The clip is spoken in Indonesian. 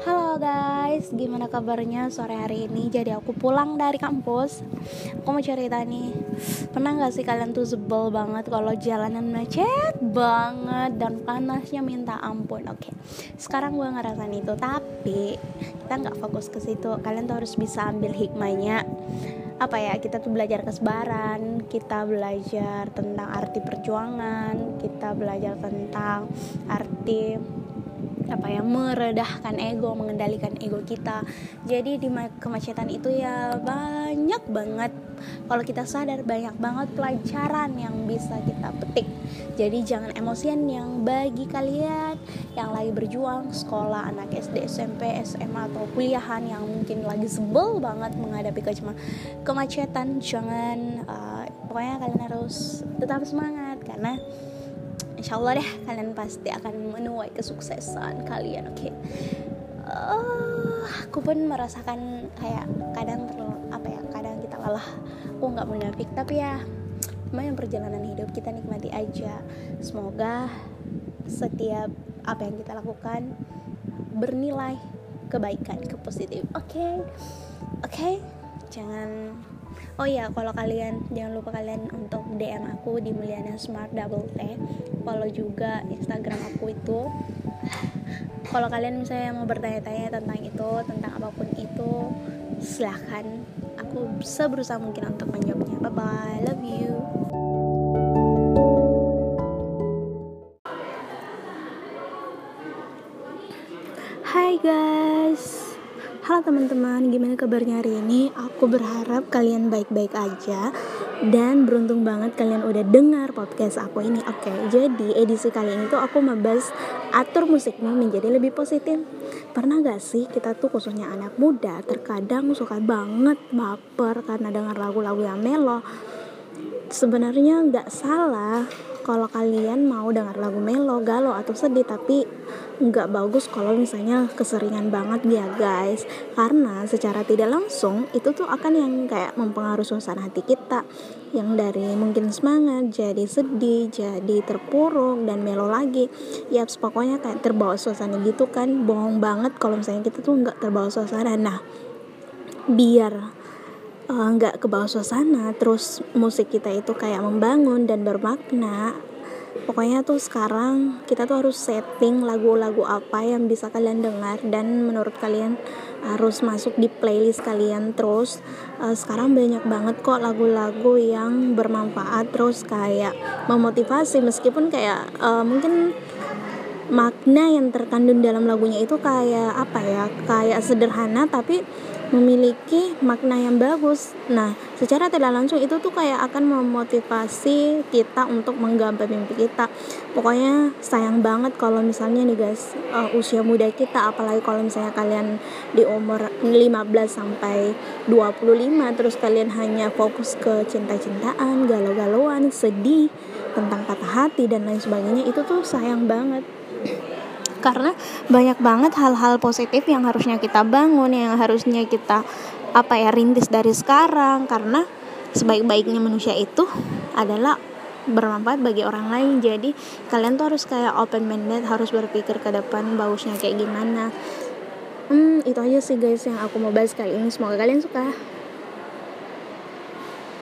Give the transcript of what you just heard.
Halo guys, gimana kabarnya sore hari ini? Jadi aku pulang dari kampus. Aku mau cerita nih. Pernah gak sih kalian tuh sebel banget kalau jalanan macet banget Dan panasnya minta ampun? Oke, sekarang gue ngerasain itu. Tapi kita gak fokus ke situ. Kalian tuh harus bisa ambil hikmahnya. Apa ya? Kita tuh belajar kesebaran kita belajar tentang arti perjuangan kita belajar tentang arti apa ya meredahkan ego mengendalikan ego kita. Jadi di kemacetan itu ya banyak banget. Kalau kita sadar banyak banget pelajaran yang bisa kita petik. Jadi jangan emosian yang bagi kalian yang lagi berjuang sekolah anak SD SMP SMA atau kuliahan yang mungkin lagi sebel banget menghadapi kemacetan. Jangan uh, pokoknya kalian harus tetap semangat karena insya Allah deh kalian pasti akan menuai kesuksesan kalian oke okay? uh, eh, aku pun merasakan kayak kadang terlalu apa ya kadang kita lelah aku nggak munafik tapi ya yang perjalanan hidup kita nikmati aja semoga setiap apa yang kita lakukan bernilai kebaikan ke positif oke okay? oke okay? jangan oh iya kalau kalian jangan lupa kalian untuk DM aku di Mulyana Smart Double T. Follow juga Instagram aku itu. Kalau kalian misalnya mau bertanya-tanya tentang itu tentang apa pun itu silahkan. Aku seberusaha mungkin untuk menjawabnya. Bye bye love you. Hai guys Halo teman-teman, gimana kabarnya hari ini? Aku berharap kalian baik-baik aja dan beruntung banget kalian udah dengar podcast aku ini. Oke, jadi edisi kali ini tuh aku membahas atur musiknya menjadi lebih positif. Pernah gak sih kita tuh khususnya anak muda terkadang suka banget baper karena dengar lagu-lagu yang melo. Sebenarnya nggak salah kalau kalian mau dengar lagu melo, galau atau sedih tapi nggak bagus kalau misalnya keseringan banget ya guys. Karena secara tidak langsung itu tuh akan yang kayak mempengaruhi suasana hati kita. Yang dari mungkin semangat jadi sedih jadi terpuruk dan melo lagi. Ya pokoknya kayak terbawa suasana gitu kan. Bohong banget kalau misalnya kita tuh nggak terbawa suasana. Nah biar eh, nggak uh, ke bawah suasana terus musik kita itu kayak membangun dan bermakna pokoknya tuh sekarang kita tuh harus setting lagu-lagu apa yang bisa kalian dengar dan menurut kalian harus masuk di playlist kalian. Terus uh, sekarang banyak banget kok lagu-lagu yang bermanfaat terus kayak memotivasi. Meskipun kayak uh, mungkin makna yang terkandung dalam lagunya itu kayak apa ya? Kayak sederhana tapi memiliki makna yang bagus. Nah, secara tidak langsung itu tuh kayak akan memotivasi kita untuk menggapai mimpi kita. Pokoknya sayang banget kalau misalnya nih guys, uh, usia muda kita apalagi kalau misalnya kalian di umur 15 sampai 25 terus kalian hanya fokus ke cinta-cintaan, galau-galauan, sedih tentang patah hati dan lain sebagainya itu tuh sayang banget karena banyak banget hal-hal positif yang harusnya kita bangun yang harusnya kita apa ya rintis dari sekarang. Karena sebaik-baiknya manusia itu adalah bermanfaat bagi orang lain. Jadi kalian tuh harus kayak open minded harus berpikir ke depan bagusnya kayak gimana. Hmm itu aja sih guys yang aku mau bahas kali ini. Semoga kalian suka